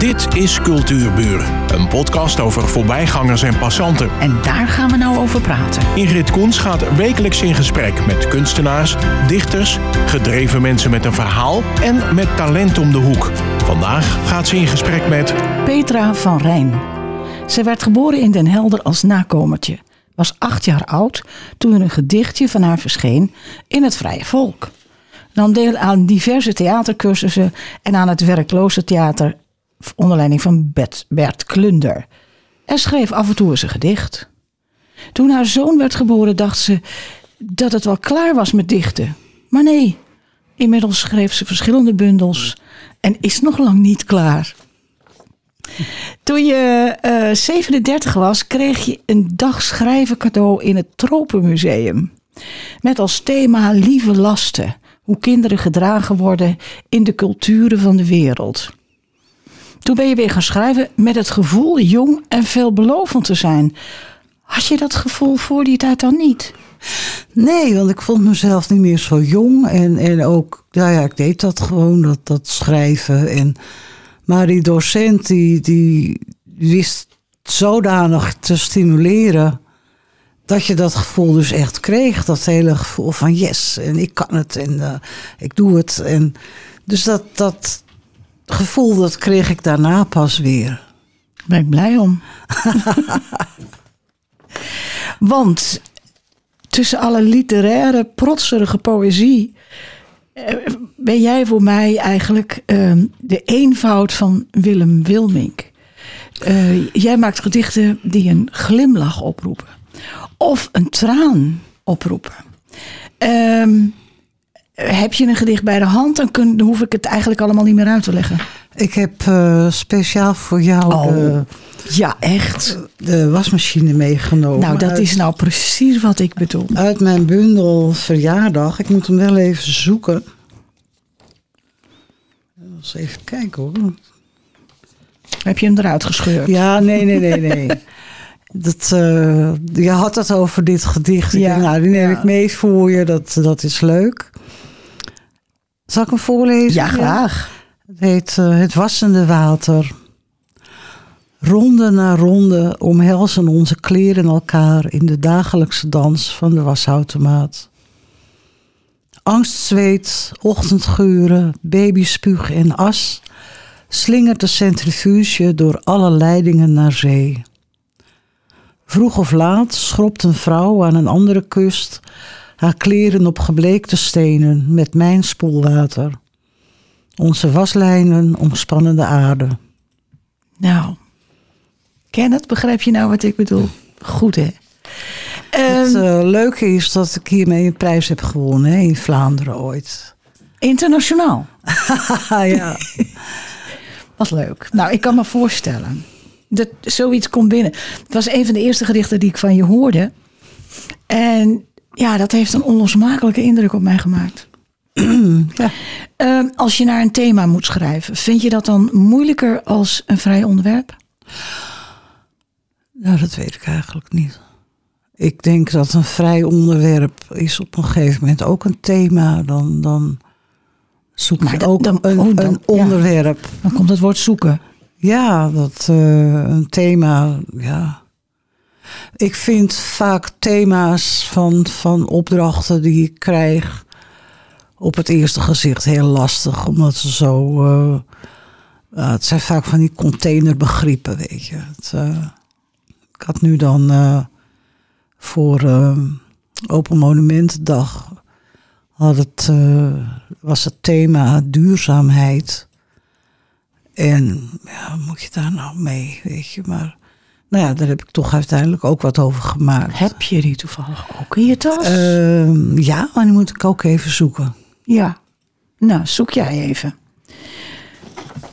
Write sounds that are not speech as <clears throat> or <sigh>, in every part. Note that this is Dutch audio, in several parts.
Dit is Cultuurburen, een podcast over voorbijgangers en passanten. En daar gaan we nou over praten. Ingrid Koens gaat wekelijks in gesprek met kunstenaars, dichters, gedreven mensen met een verhaal en met talent om de hoek. Vandaag gaat ze in gesprek met Petra van Rijn. Ze werd geboren in Den Helder als nakomertje. Was acht jaar oud toen er een gedichtje van haar verscheen in het Vrije Volk. Nam deel aan diverse theatercursussen en aan het werkloze theater onder leiding van Bert, Klunder. En schreef af en toe eens een gedicht. Toen haar zoon werd geboren dacht ze dat het wel klaar was met dichten. Maar nee, inmiddels schreef ze verschillende bundels en is nog lang niet klaar. Toen je eh 37 was, kreeg je een dag schrijven cadeau in het Tropenmuseum. Met als thema lieve lasten. Hoe kinderen gedragen worden in de culturen van de wereld. Toen ben je weer gaan schrijven met het gevoel jong en veelbelovend te zijn. Had je dat gevoel voor die tijd dan niet? Nee, want ik vond mezelf niet meer zo jong. En, en ook, nou ja, ik deed dat gewoon, dat, dat schrijven. En, maar die docent, die, die wist zodanig te stimuleren... dat je dat gevoel dus echt kreeg. Dat hele gevoel van yes, en ik kan het, en eh, ik doe het. En, dus dat, dat gevoel, dat kreeg ik daarna pas weer. Daar ben ik blij om. <laughs> Want tussen alle literaire, protserige poëzie. eh, ben jij voor mij eigenlijk eh, de eenvoud van Willem Wilmink. Eh, jij maakt gedichten die een glimlach oproepen, of een traan oproepen. Ehm, heb je een gedicht bij de hand, dan, kun, dan hoef ik het eigenlijk allemaal niet meer uit te leggen. Ik heb eh, speciaal voor jou Oh, de, Ja, echt. de wasmachine meegenomen. Nou, dat uit- is nou precies wat ik bedoel. uit mijn bundel verjaardag. Ik moet hem wel even zoeken. Eens even kijken hoor. Heb je hem eruit gescheurd? Ja, nee, nee, nee, nee. <laughs> Dat, eh, je had het over dit gedicht. Ik Ja, denk, nou, die neem ja. ik mee voor je. Dat, dat is leuk. Zal ik hem voorlezen? Ja, graag. Het heet eh, Het wassende water. Ronde na ronde omhelzen onze kleren elkaar in de dagelijkse dans van de wasautomaat. Angstzweet, ochtendgeuren, babyspuug en as slingert de centrifuge door alle leidingen naar zee. Vroeg of laat schrobt een vrouw aan een andere kust haar kleren op gebleekte stenen met mijn spoelwater. Onze waslijnen omspannen de aarde. Nou, ken het? Begrijp je nou wat ik bedoel? Goed, hè? Het Ehm, eh, leuke is dat ik hiermee een prijs heb gewonnen hè, in Vlaanderen ooit. internationaal. <laughs> Ja. <laughs> Wat leuk. Nou, ik kan me voorstellen dat zoiets komt binnen. Het was een van de eerste gedichten die ik van je hoorde. En ja, dat heeft een onlosmakelijke indruk op mij gemaakt. <clears throat> ja. Ehm, als je naar een thema moet schrijven, vind je dat dan moeilijker als een vrij onderwerp? Nou, dat weet ik eigenlijk niet. Ik denk dat een vrij onderwerp is op een gegeven moment ook een thema. Dan, dan zoek Maar je ook dan- een, oh, dan- een ja. onderwerp. Dan komt het woord zoeken. Ja, dat eh, een thema, ja. Ik vind vaak thema's van, van opdrachten die ik krijg op het eerste gezicht heel lastig. Omdat ze zo. eh, het zijn vaak van die containerbegrippen, weet je. Het, eh, ik had nu dan eh, voor Open Monumentendag had het, was het thema duurzaamheid. En ja, moet je daar nou mee, weet je. Maar nou ja, daar heb ik toch uiteindelijk ook wat over gemaakt. Heb je die toevallig ook in je tas? Ehm, ja, maar die moet ik ook even zoeken. ja. Nou, zoek jij even.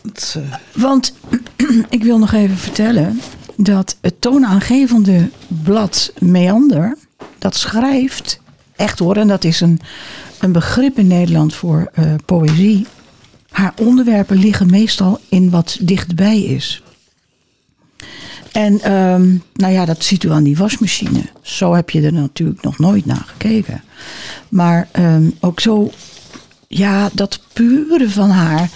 Het, eh, Want <clears throat> ik wil nog even vertellen dat het toonaangevende blad Meander, dat schrijft, echt hoor, en dat is een, een begrip in Nederland voor eh, poëzie. Haar onderwerpen liggen meestal in wat dichtbij is. En ehm, nou ja, dat ziet u aan die wasmachine. Zo heb je er natuurlijk nog nooit naar gekeken. Maar ehm, ook zo, ja, dat pure van haar.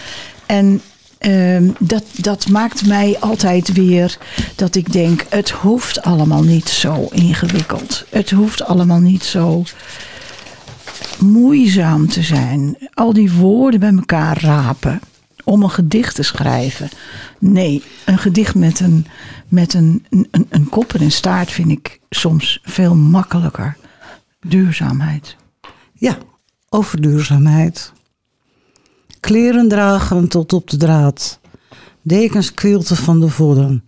En ehm, dat, dat maakt mij altijd weer dat ik denk: het hoeft allemaal niet zo ingewikkeld. Het hoeft allemaal niet zo moeizaam te zijn. Al die woorden bij elkaar rapen om een gedicht te schrijven. Nee, een gedicht met een, met een, een, een kop en staart vind ik soms veel makkelijker. Duurzaamheid. Ja, over duurzaamheid. Kleren dragen tot op de draad. Dekens quilten van de vodden.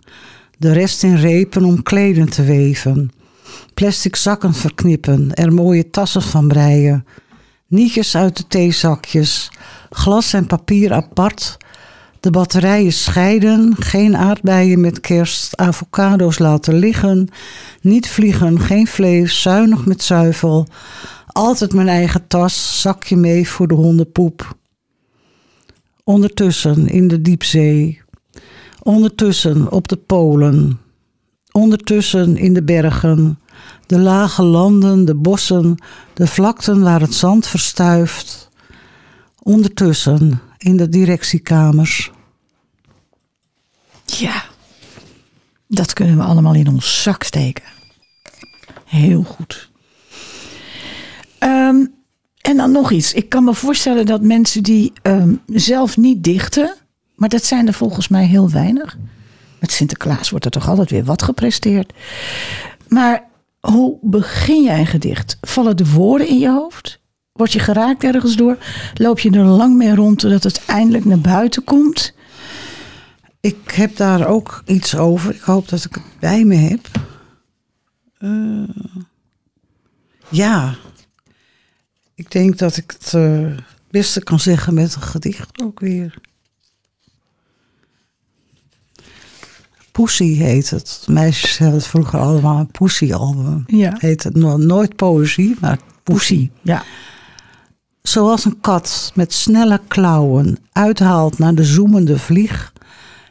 De rest in repen om kleden te weven. Plastic zakken verknippen, er mooie tassen van breien. Nietjes uit de theezakjes. Glas en papier apart. De batterijen scheiden. Geen aardbeien met kerst. Avocado's laten liggen. Niet vliegen, geen vlees. Zuinig met zuivel. Altijd mijn eigen tas. Zakje mee voor de hondenpoep. Ondertussen in de diepzee. Ondertussen op de polen. Ondertussen in de bergen. De lage landen, de bossen, de vlakten waar het zand verstuift. Ondertussen in de directiekamers. Ja, dat kunnen we allemaal in ons zak steken. Heel goed. Ehm, en dan nog iets. Ik kan me voorstellen dat mensen die ehm, zelf niet dichten, maar dat zijn er volgens mij heel weinig. Met Sinterklaas wordt er toch altijd weer wat gepresteerd. Maar hoe begin jij een gedicht? Vallen de woorden in je hoofd? Word je geraakt ergens door? Loop je er lang mee rond totdat het eindelijk naar buiten komt? Ik heb daar ook iets over. Ik hoop dat ik het bij me heb. Uh, ja. Ik denk dat ik het uh, beste kan zeggen met een gedicht ook weer. Poesie heet het. Meisjes hadden het vroeger allemaal een Poesie-album. Ja. Heet het no nooit poëzie, maar Poesie. Ja. Zoals een kat met snelle klauwen uithaalt naar de zoemende vlieg,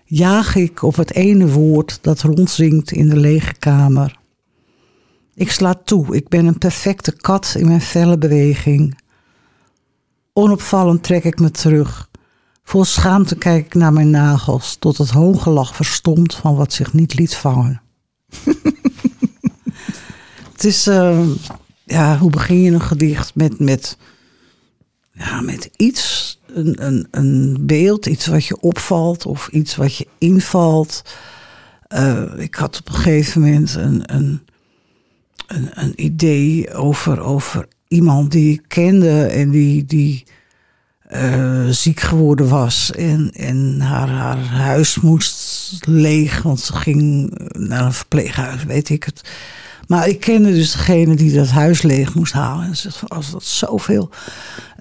jaag ik op het ene woord dat rondzinkt in de lege kamer. Ik sla toe, ik ben een perfecte kat in mijn felle beweging. Onopvallend trek ik me terug. Vol schaamte kijk ik naar mijn nagels, tot het hoongelach verstomt van wat zich niet liet vangen. <laughs> het is, uh, ja, hoe begin je een gedicht met, met, ja, met iets, een, een, een beeld, iets wat je opvalt of iets wat je invalt. Uh, ik had op een gegeven moment een, een, een, een idee over, over iemand die ik kende en die. die uh, ziek geworden was. En, en haar, haar huis moest leeg, want ze ging naar een verpleeghuis, weet ik het. Maar ik kende dus degene die dat huis leeg moest halen. En ze als dat zoveel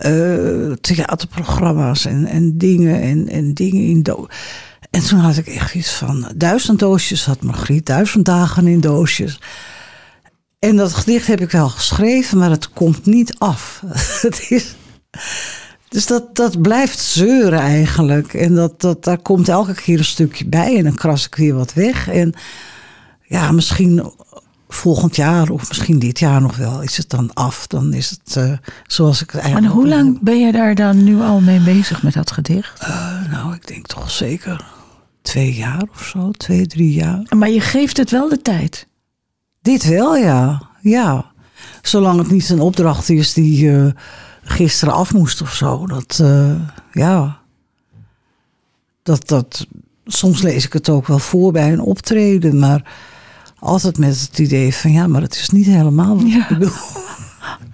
uh, theaterprogramma's en, en dingen en, en dingen in do En toen had ik echt iets van duizend doosjes had Margriet, duizend dagen in doosjes. En dat gedicht heb ik wel geschreven, maar het komt niet af. <laughs> het is, dus dat, dat blijft zeuren eigenlijk. En dat, dat, daar komt elke keer een stukje bij. En dan kras ik weer wat weg. En ja, misschien volgend jaar of misschien dit jaar nog wel is het dan af. Dan is het uh, zoals ik het eigenlijk. En hoe lang ben je daar dan nu al mee bezig met dat gedicht? Uh, nou, ik denk toch zeker twee jaar of zo. Twee, drie jaar. Maar je geeft het wel de tijd? Dit wel, ja. Ja. Zolang het niet een opdracht is die... Uh, gisteren af moest of zo. Dat, uh, ja. Dat, dat, soms lees ik het ook wel voor bij een optreden, maar altijd met het idee van ja, maar het is niet helemaal wat ja. ik bedoel. <laughs>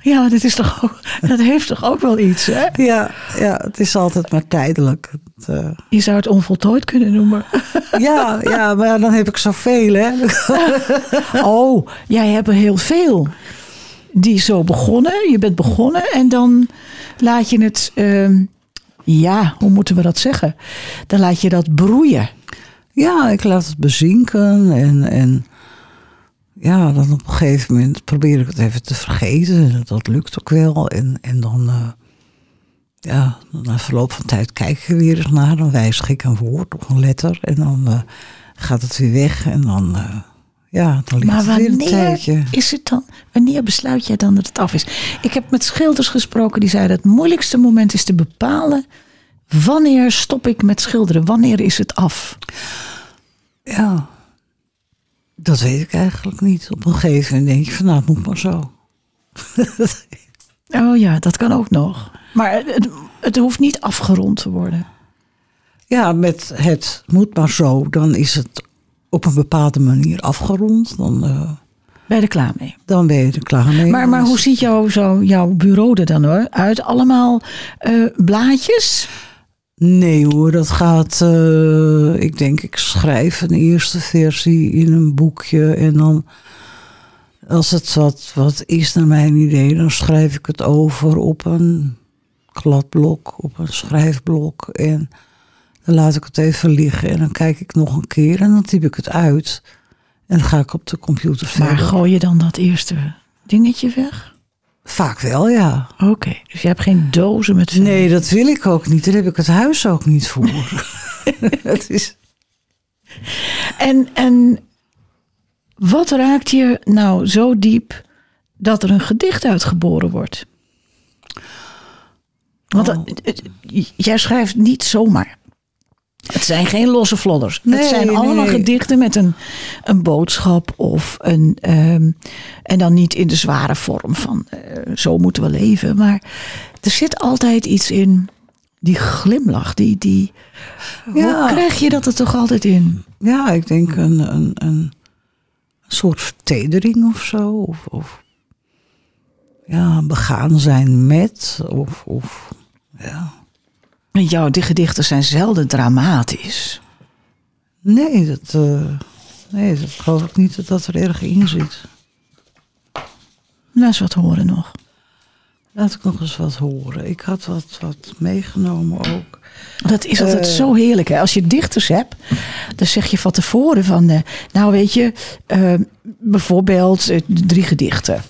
Ja, dat, is toch ook, dat heeft toch ook wel iets, hè? Ja, ja het is altijd maar tijdelijk. Het, uh... Je zou het onvoltooid kunnen noemen. <laughs> Ja, ja, maar dan heb ik zoveel, hè? <laughs> Oh, jij hebt er heel veel die zo begonnen. Je bent begonnen en dan laat je het, uh, ja, hoe moeten we dat zeggen? Dan laat je dat broeien. Ja, ik laat het bezinken en, en ja, dan op een gegeven moment probeer ik het even te vergeten. Dat lukt ook wel. En, en dan, uh, ja, na verloop van tijd kijk ik er weer eens naar. Dan wijzig ik een woord of een letter en dan uh, gaat het weer weg en dan... Ja, dan ligt maar het weer een tijdje. Is het dan, wanneer besluit jij dan dat het af is? Ik heb met schilders gesproken die zeiden: het moeilijkste moment is te bepalen Wanneer stop ik met schilderen? Wanneer is het af? Ja, dat weet ik eigenlijk niet. Op een gegeven moment denk je van nou, het moet maar zo. <laughs> Oh ja, dat kan ook nog. Maar het, het hoeft niet afgerond te worden. Ja, met het moet maar zo, dan is het op een bepaalde manier afgerond. Dan, eh, Ben je er klaar mee? dan ben je er klaar mee. Maar, maar hoe ziet jouw, zo, jouw bureau er dan hoor? uit? Allemaal eh, blaadjes? Nee hoor, dat gaat. eh, ik denk, ik schrijf een eerste versie in een boekje. En dan, als het wat, wat is naar mijn idee, dan schrijf ik het over op een kladblok, op een schrijfblok. En dan laat ik het even liggen. En dan kijk ik nog een keer en dan typ ik het uit. En dan ga ik op de computer Maar verder. gooi je dan dat eerste dingetje weg? Vaak wel, ja. Oké, dus je hebt geen dozen met. Nee, dat wil ik ook niet. Daar heb ik het huis ook niet voor. <laughs> het is. En, en wat raakt je nou zo diep dat er een gedicht uitgeboren wordt? Want Oh. jij schrijft niet zomaar. Het zijn geen losse vlodders. Nee, het zijn allemaal nee. gedichten met een, een boodschap of een. ehm, en dan niet in de zware vorm van eh, zo moeten we leven. Maar er zit altijd iets in. Die glimlach, die. die Ja. Hoe krijg je dat er toch altijd in? Ja, ik denk een, een, een soort vertedering of zo. Of, of ja, begaan zijn met. Of, of ja. Jouw die gedichten zijn zelden dramatisch. Nee, dat, eh, nee, dat geloof ik niet dat dat er erg in zit. Laat eens wat horen nog. Laat ik nog eens wat horen. Ik had wat, wat meegenomen ook. Dat is altijd Eh. zo heerlijk. Hè? Als je dichters hebt, dan zeg je van tevoren van... eh, nou weet je, bijvoorbeeld drie gedichten.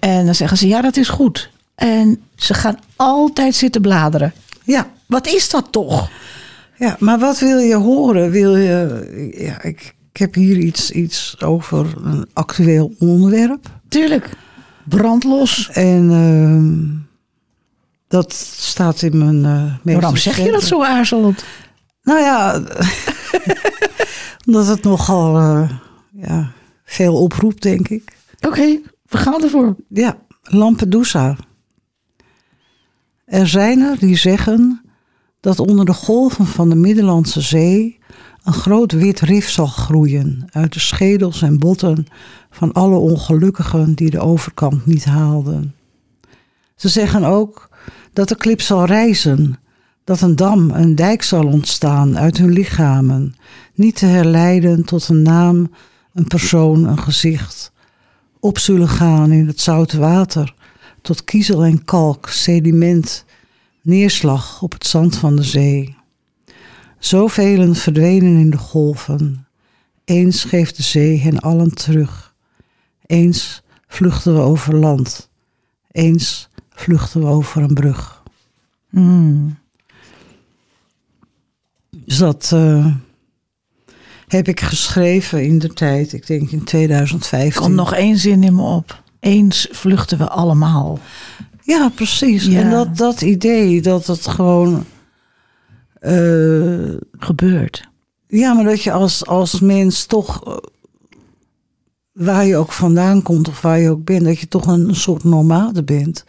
En dan zeggen ze, ja dat is goed. En ze gaan altijd zitten bladeren. Ja, Wat is dat toch? ja, maar wat wil je horen? Wil je, ja, ik, ik heb hier iets, iets over een actueel onderwerp. Tuurlijk, brandlos. En ehm, dat staat in mijn eh Waarom zeg je dat zo aarzelend? Nou ja, <laughs> omdat het nogal eh, ja, veel oproept, denk ik. Oké, we gaan ervoor. Ja, Lampedusa. Er zijn er die zeggen dat onder de golven van de Middellandse Zee een groot wit rif zal groeien uit de schedels en botten van alle ongelukkigen die de overkant niet haalden. Ze zeggen ook dat de klip zal rijzen, dat een dam, een dijk zal ontstaan uit hun lichamen, niet te herleiden tot een naam, een persoon, een gezicht op zullen gaan in het zoute water, tot kiezel en kalk, sediment, neerslag op het zand van de zee. Zoveel verdwenen in de golven. Eens geeft de zee hen allen terug. Eens vluchten we over land. Eens vluchten we over een brug. Hmm. Dus dat eh, heb ik geschreven in de tijd, ik denk in 2015. Komt nog één zin in me op. Eens vluchten we allemaal. Ja, precies. Ja. En dat, dat idee dat het gewoon. eh, Gebeurt. ja, maar dat je als, als mens toch. eh, waar je ook vandaan komt of waar je ook bent, dat je toch een, soort nomade bent.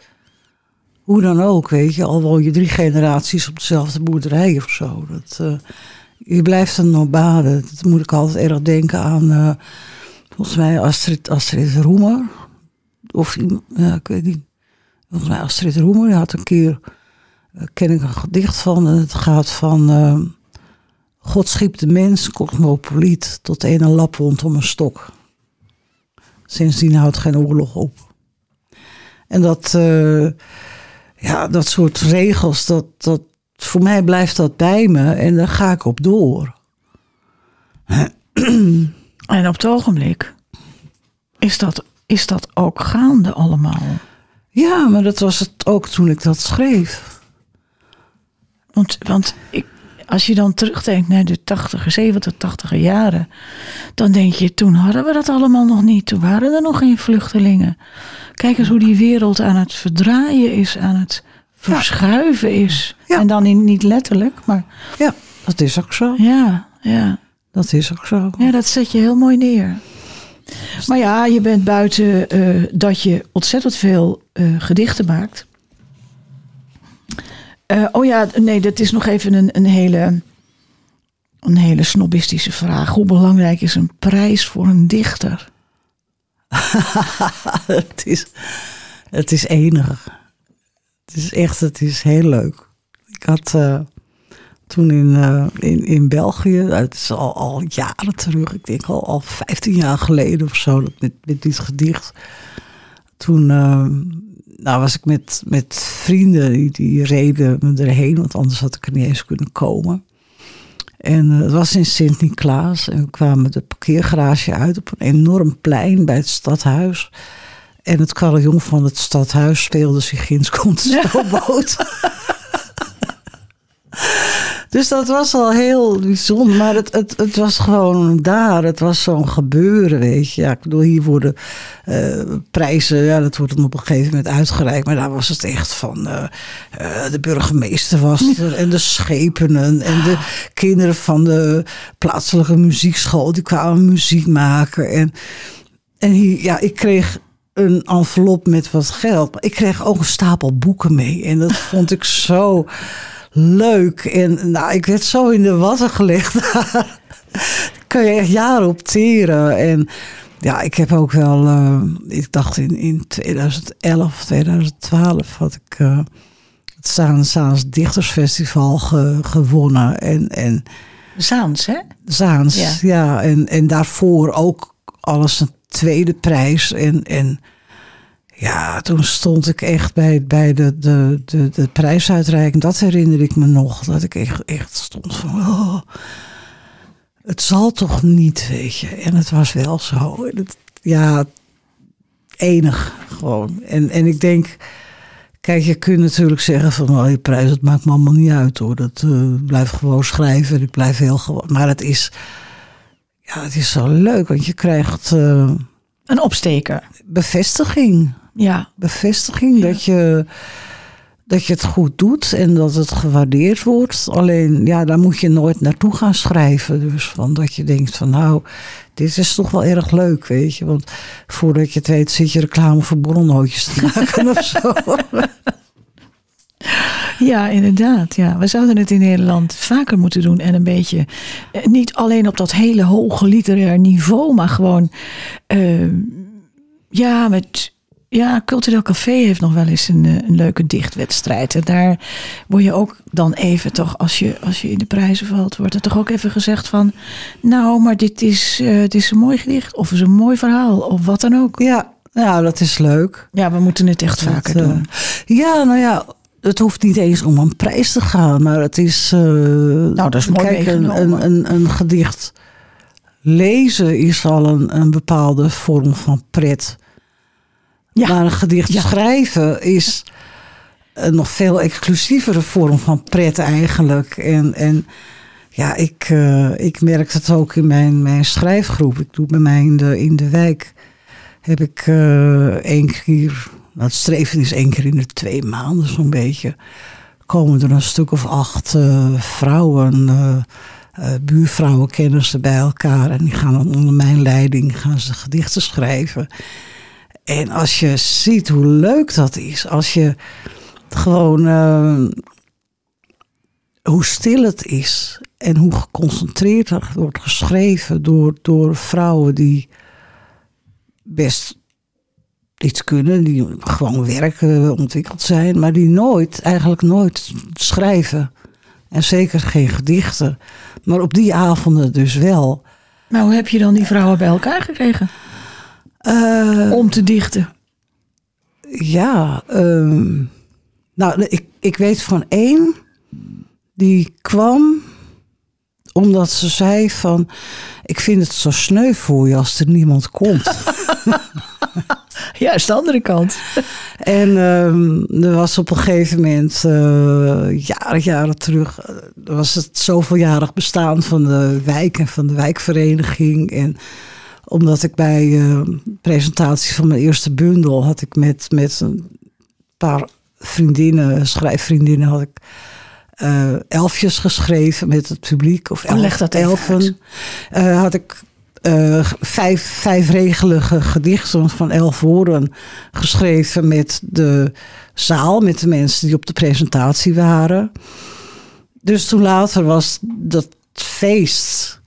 Hoe dan ook, weet je. Al woon je drie generaties op dezelfde boerderij of zo. Dat, eh, je blijft een nomade. Dat moet ik altijd erg denken aan. volgens mij Astrid, Astrid Roemer. Of ja, ik weet niet. Volgens mij Astrid Roemer had een keer, eh, ken ik een gedicht van. En het gaat van, eh, God schiep de mens, cosmopoliet, tot een lapwond om een stok. Sindsdien houdt geen oorlog op. En dat, eh, ja, dat soort regels, dat, dat, voor mij blijft dat bij me en daar ga ik op door. En op het ogenblik is dat, is dat ook gaande allemaal. Ja, maar dat was het ook toen ik dat schreef. Want, want ik, als je dan terugdenkt naar de 80er, 70, 80er jaren, dan denk je, toen hadden we dat allemaal nog niet. Toen waren er nog geen vluchtelingen. Kijk eens hoe die wereld aan het verdraaien is, aan het verschuiven is. Ja. En dan in, niet letterlijk, maar Ja, dat is ook zo. ja, ja. Dat is ook zo. Ja, dat zet je heel mooi neer. Maar ja, je bent buiten eh, dat je ontzettend veel eh, gedichten maakt. Eh, oh ja, nee, dat is nog even een, een, hele, een hele snobistische vraag. Hoe belangrijk is een prijs voor een dichter? <laughs> het, is, het is enig. Het is echt, het is heel leuk. Ik had toen in, eh, in, in België, het is al, al jaren terug, ik denk al, al 15 jaar geleden of zo, met, met dit gedicht. Toen eh, nou, was ik met, met vrienden, die, die reden me erheen, want anders had ik er niet eens kunnen komen. En eh, het was in Sint-Niklaas en we kwamen de parkeergarage uit op een enorm plein bij het stadhuis. En het carillon van het stadhuis speelde zich ginds komt stoomboot. <laughs> dus dat was al heel bijzonder. Maar het, het, het was gewoon daar. Het was zo'n gebeuren, weet je. Ja, ik bedoel, hier worden eh, prijzen... Ja, dat wordt dan op een gegeven moment uitgereikt. Maar daar was het echt van... eh, eh, de burgemeester was er. En de schepenen. En de kinderen van de plaatselijke muziekschool. Die kwamen muziek maken. En, en hier, ja, ik kreeg een envelop met wat geld. Maar ik kreeg ook een stapel boeken mee. En dat vond ik zo leuk. En nou, ik werd zo in de watten gelegd. <laughs> Daar kan je echt jaren op teren. En ja, ik heb ook wel... eh, ik dacht in, in 2011, 2012 had ik... eh, het Zaans, Zaans Dichtersfestival ge- gewonnen. En, en Zaans, hè? Zaans, Ja. ja. en, en daarvoor ook alles een tweede prijs. En, en ja, toen stond ik echt bij, bij de, de, de, de prijsuitreiking. Dat herinner ik me nog. Dat ik echt, echt stond van... Oh, het zal toch niet, weet je. En het was wel zo. Het, ja, enig gewoon. En, en ik denk... Kijk, je kunt natuurlijk zeggen van... Oh, die prijs, dat maakt me allemaal niet uit hoor. Dat eh, blijf gewoon schrijven. en Ik blijf heel gewoon... Maar het is... Ja, het is zo leuk. Want je krijgt eh, Een opsteker. bevestiging. Ja. Bevestiging dat, je, dat je het goed doet. En dat het gewaardeerd wordt. Alleen, ja, daar moet je nooit naartoe gaan schrijven. Dus van dat je denkt van... Nou, dit is toch wel erg leuk, weet je. Want voordat je het weet zit je reclame voor borrelnootjes te maken of zo. <laughs> Ja, inderdaad. Ja. We zouden het in Nederland vaker moeten doen. En een beetje, eh, niet alleen op dat hele hoge literair niveau, maar gewoon, eh, ja, met, ja, Cultureel Café heeft nog wel eens een, eh, een leuke dichtwedstrijd. En daar word je ook dan even toch, als je, als je in de prijzen valt, wordt er toch ook even gezegd van, nou, maar dit is, eh, dit is een mooi gedicht, of is een mooi verhaal, of wat dan ook. ja, nou, dat is leuk. Ja, we moeten het echt vaker Dat, eh, doen. Ja, nou ja, het hoeft niet eens om een prijs te gaan, maar het is. nou, dat is mooi Kijk, een, een, een, een gedicht lezen is al een, een bepaalde vorm van pret. Ja. Maar een gedicht Ja. schrijven is een nog veel exclusievere vorm van pret eigenlijk. En, en ja, ik, eh, ik merk het ook in mijn, mijn schrijfgroep. Ik doe bij mij in de, in de wijk. Heb ik eh één keer, nou het streven is één keer in de twee maanden zo'n beetje. Komen er een stuk of acht eh, vrouwen, buurvrouwen, kennissen bij elkaar. En die gaan dan onder mijn leiding gaan ze gedichten schrijven. En als je ziet hoe leuk dat is, als je gewoon eh, hoe stil het is en hoe geconcentreerd er wordt geschreven door, door vrouwen die best iets kunnen, die gewoon werken, ontwikkeld zijn, maar die nooit, eigenlijk nooit schrijven. En zeker geen gedichten. Maar op die avonden dus wel. Maar hoe heb je dan die vrouwen bij elkaar gekregen? Eh, Om te dichten. Ja, ehm, nou, ik, ik weet van één. Die kwam omdat ze zei van... Ik vind het zo sneu voor je als er niemand komt. <laughs> Ja, is de andere kant. en ehm, er was op een gegeven moment, eh, jaren, jaren terug... eh, was het zoveeljarig bestaan van de wijk en van de wijkvereniging. En omdat ik bij eh, presentatie van mijn eerste bundel... had ik met, met een paar vriendinnen, schrijfvriendinnen... had ik eh, elfjes geschreven met het publiek. Of Oh, leg dat even elfen. Eh, had ik vijf, vijfregelige gedichten van elf woorden geschreven met de zaal, met de mensen die op de presentatie waren. Dus toen later was dat feest.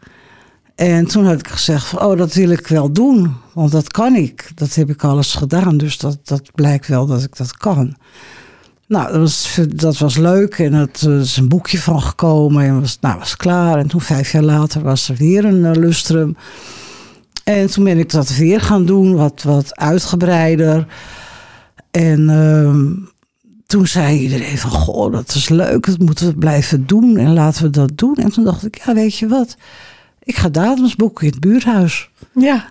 En toen had ik gezegd oh, dat wil ik wel doen. Want dat kan ik. Dat heb ik alles gedaan. Dus dat, dat blijkt wel dat ik dat kan. Nou, dat was, dat was leuk. En het, is een boekje van gekomen. En was, nou, was klaar. En toen vijf jaar later was er weer een eh, lustrum. En toen ben ik dat weer gaan doen. Wat, wat uitgebreider. En ehm, toen zei iedereen van, goh, dat is leuk. Dat moeten we blijven doen. En laten we dat doen. En toen dacht ik, ja, weet je wat... Ik ga datums boeken in het buurthuis. <laughs> Ja.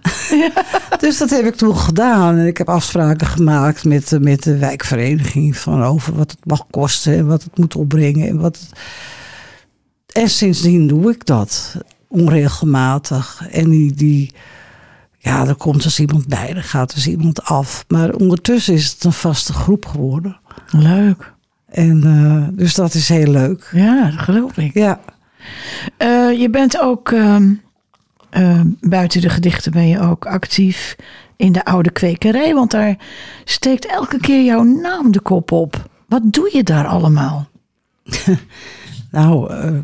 Dus dat heb ik toen gedaan. En ik heb afspraken gemaakt met, de- met de wijkvereniging van over wat het mag kosten en wat het moet opbrengen. En, wat het- en sindsdien doe ik dat onregelmatig. En die, die, ja, er komt dus iemand bij, er gaat dus iemand af. Maar ondertussen is het een vaste groep geworden. Leuk. En eh, dus dat is heel leuk. Ja, dat geloof ik. Ja, Eh, je bent ook, ehm, ehm, buiten de gedichten ben je ook actief in de oude kwekerij. Want daar steekt elke keer jouw naam de kop op. Wat doe je daar allemaal? <laughs> nou, eh,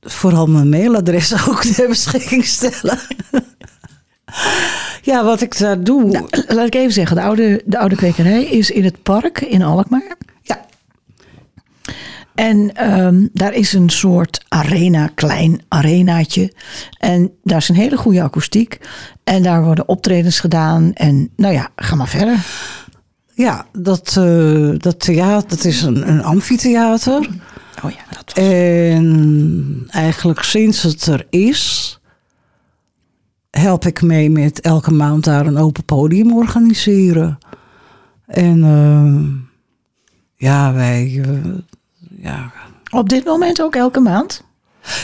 vooral mijn mailadres <laughs> ook ter beschikking stellen. ja, wat ik daar doe. Nou, laat ik even zeggen, de oude, de oude kwekerij is in het park in Alkmaar. En ehm, daar is een soort arena, klein arenaatje. En daar is een hele goede akoestiek. En daar worden optredens gedaan. En nou ja, ga maar verder. Ja, dat, eh, dat theater, dat is een, een amfitheater. Oh ja, dat was... En eigenlijk sinds het er is, help ik mee met elke maand daar een open podium organiseren. En eh, ja, wij, eh, ja, Op dit moment ook elke maand?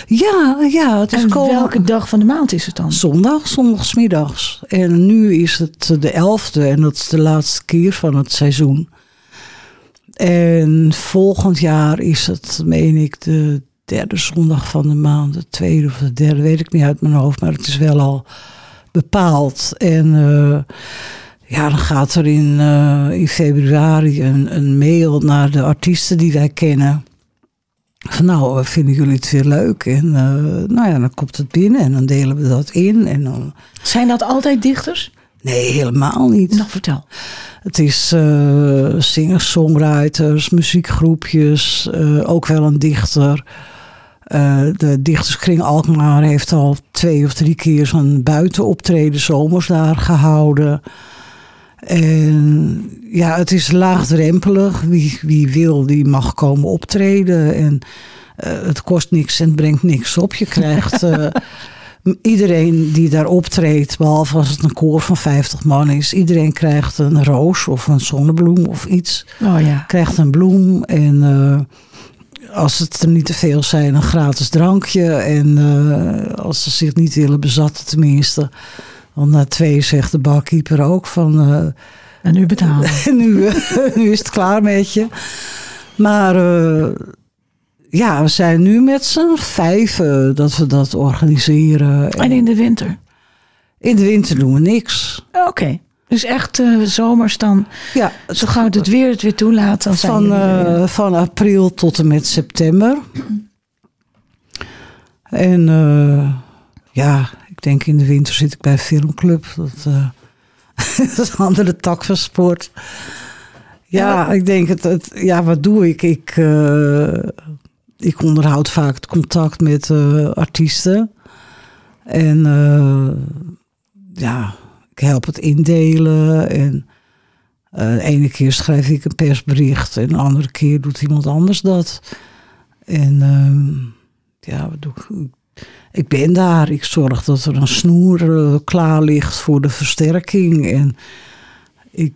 ja, ja, het is En komen- welke dag van de maand is het dan? Zondag, zondagsmiddags. En nu is het de elfde en dat is de laatste keer van het seizoen. En volgend jaar is het, meen ik, de derde zondag van de maand. De tweede of de derde, weet ik niet uit mijn hoofd. Maar het is wel al bepaald. En eh, ja, dan gaat er in, eh, in februari een, een mail naar de artiesten die wij kennen. Van nou, vinden jullie het weer leuk? En eh, nou ja, dan komt het binnen en dan delen we dat in. En dan, Zijn dat altijd dichters? nee, helemaal niet. Nou, vertel. Het is eh zingers, songwriters, muziekgroepjes, eh, ook wel een dichter. Eh, de dichterskring Alkmaar heeft al twee of drie keer zo'n buitenoptreden zomers daar gehouden. En ja, het is laagdrempelig. Wie, wie wil, die mag komen optreden. En eh, het kost niks en het brengt niks op. Je krijgt <laughs> eh, iedereen die daar optreedt, behalve als het een koor van 50 man is, iedereen krijgt een roos of een zonnebloem of iets. Oh ja. Krijgt een bloem en eh, als het er niet te veel zijn, een gratis drankje. En als ze zich niet willen bezatten, tenminste. Want na twee zegt de barkeeper ook van. eh, En nu betalen. <laughs> nu, eh, nu is het klaar met je. Maar eh, ja, we zijn nu met z'n vijven dat we dat organiseren. En in de winter? In de winter doen we niks. Oké. Dus echt eh, zomers dan, Ja, zo gauw het weer het weer toelaat, dan van, jullie van april tot en met september. En ja, ik denk in de winter zit ik bij een filmclub. Dat, eh, <laughs> dat is een andere tak van sport. Ja, ik denk het, het. Ja, wat doe ik? Ik, eh, ik onderhoud vaak het contact met eh, artiesten. En ja, ik help het indelen. En de ene keer schrijf ik een persbericht en de andere keer doet iemand anders dat. En ehm, ja, wat doe ik? Ik ben daar. Ik zorg dat er een snoer eh, klaar ligt voor de versterking. En ik,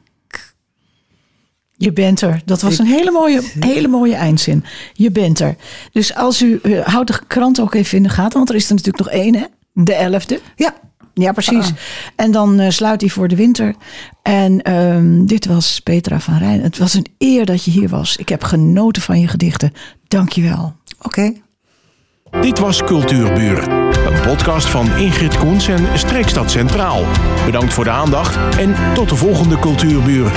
Je bent er. Dat was een hele mooie, hele mooie eindzin. Je bent er. Dus als u, eh, houdt de krant ook even in de gaten, want er is er natuurlijk nog één, hè? De elfde. ja, Ja, precies. Ah. En dan eh, sluit hij voor de winter. En ehm, dit was Petra van Rijn. Het was een eer dat je hier was. Ik heb genoten van je gedichten. Dank je wel. Oké. Dit was Cultuurbuur. Een podcast van Ingrid Koens en Streekstad Centraal. Bedankt voor de aandacht en tot de volgende Cultuurbuur.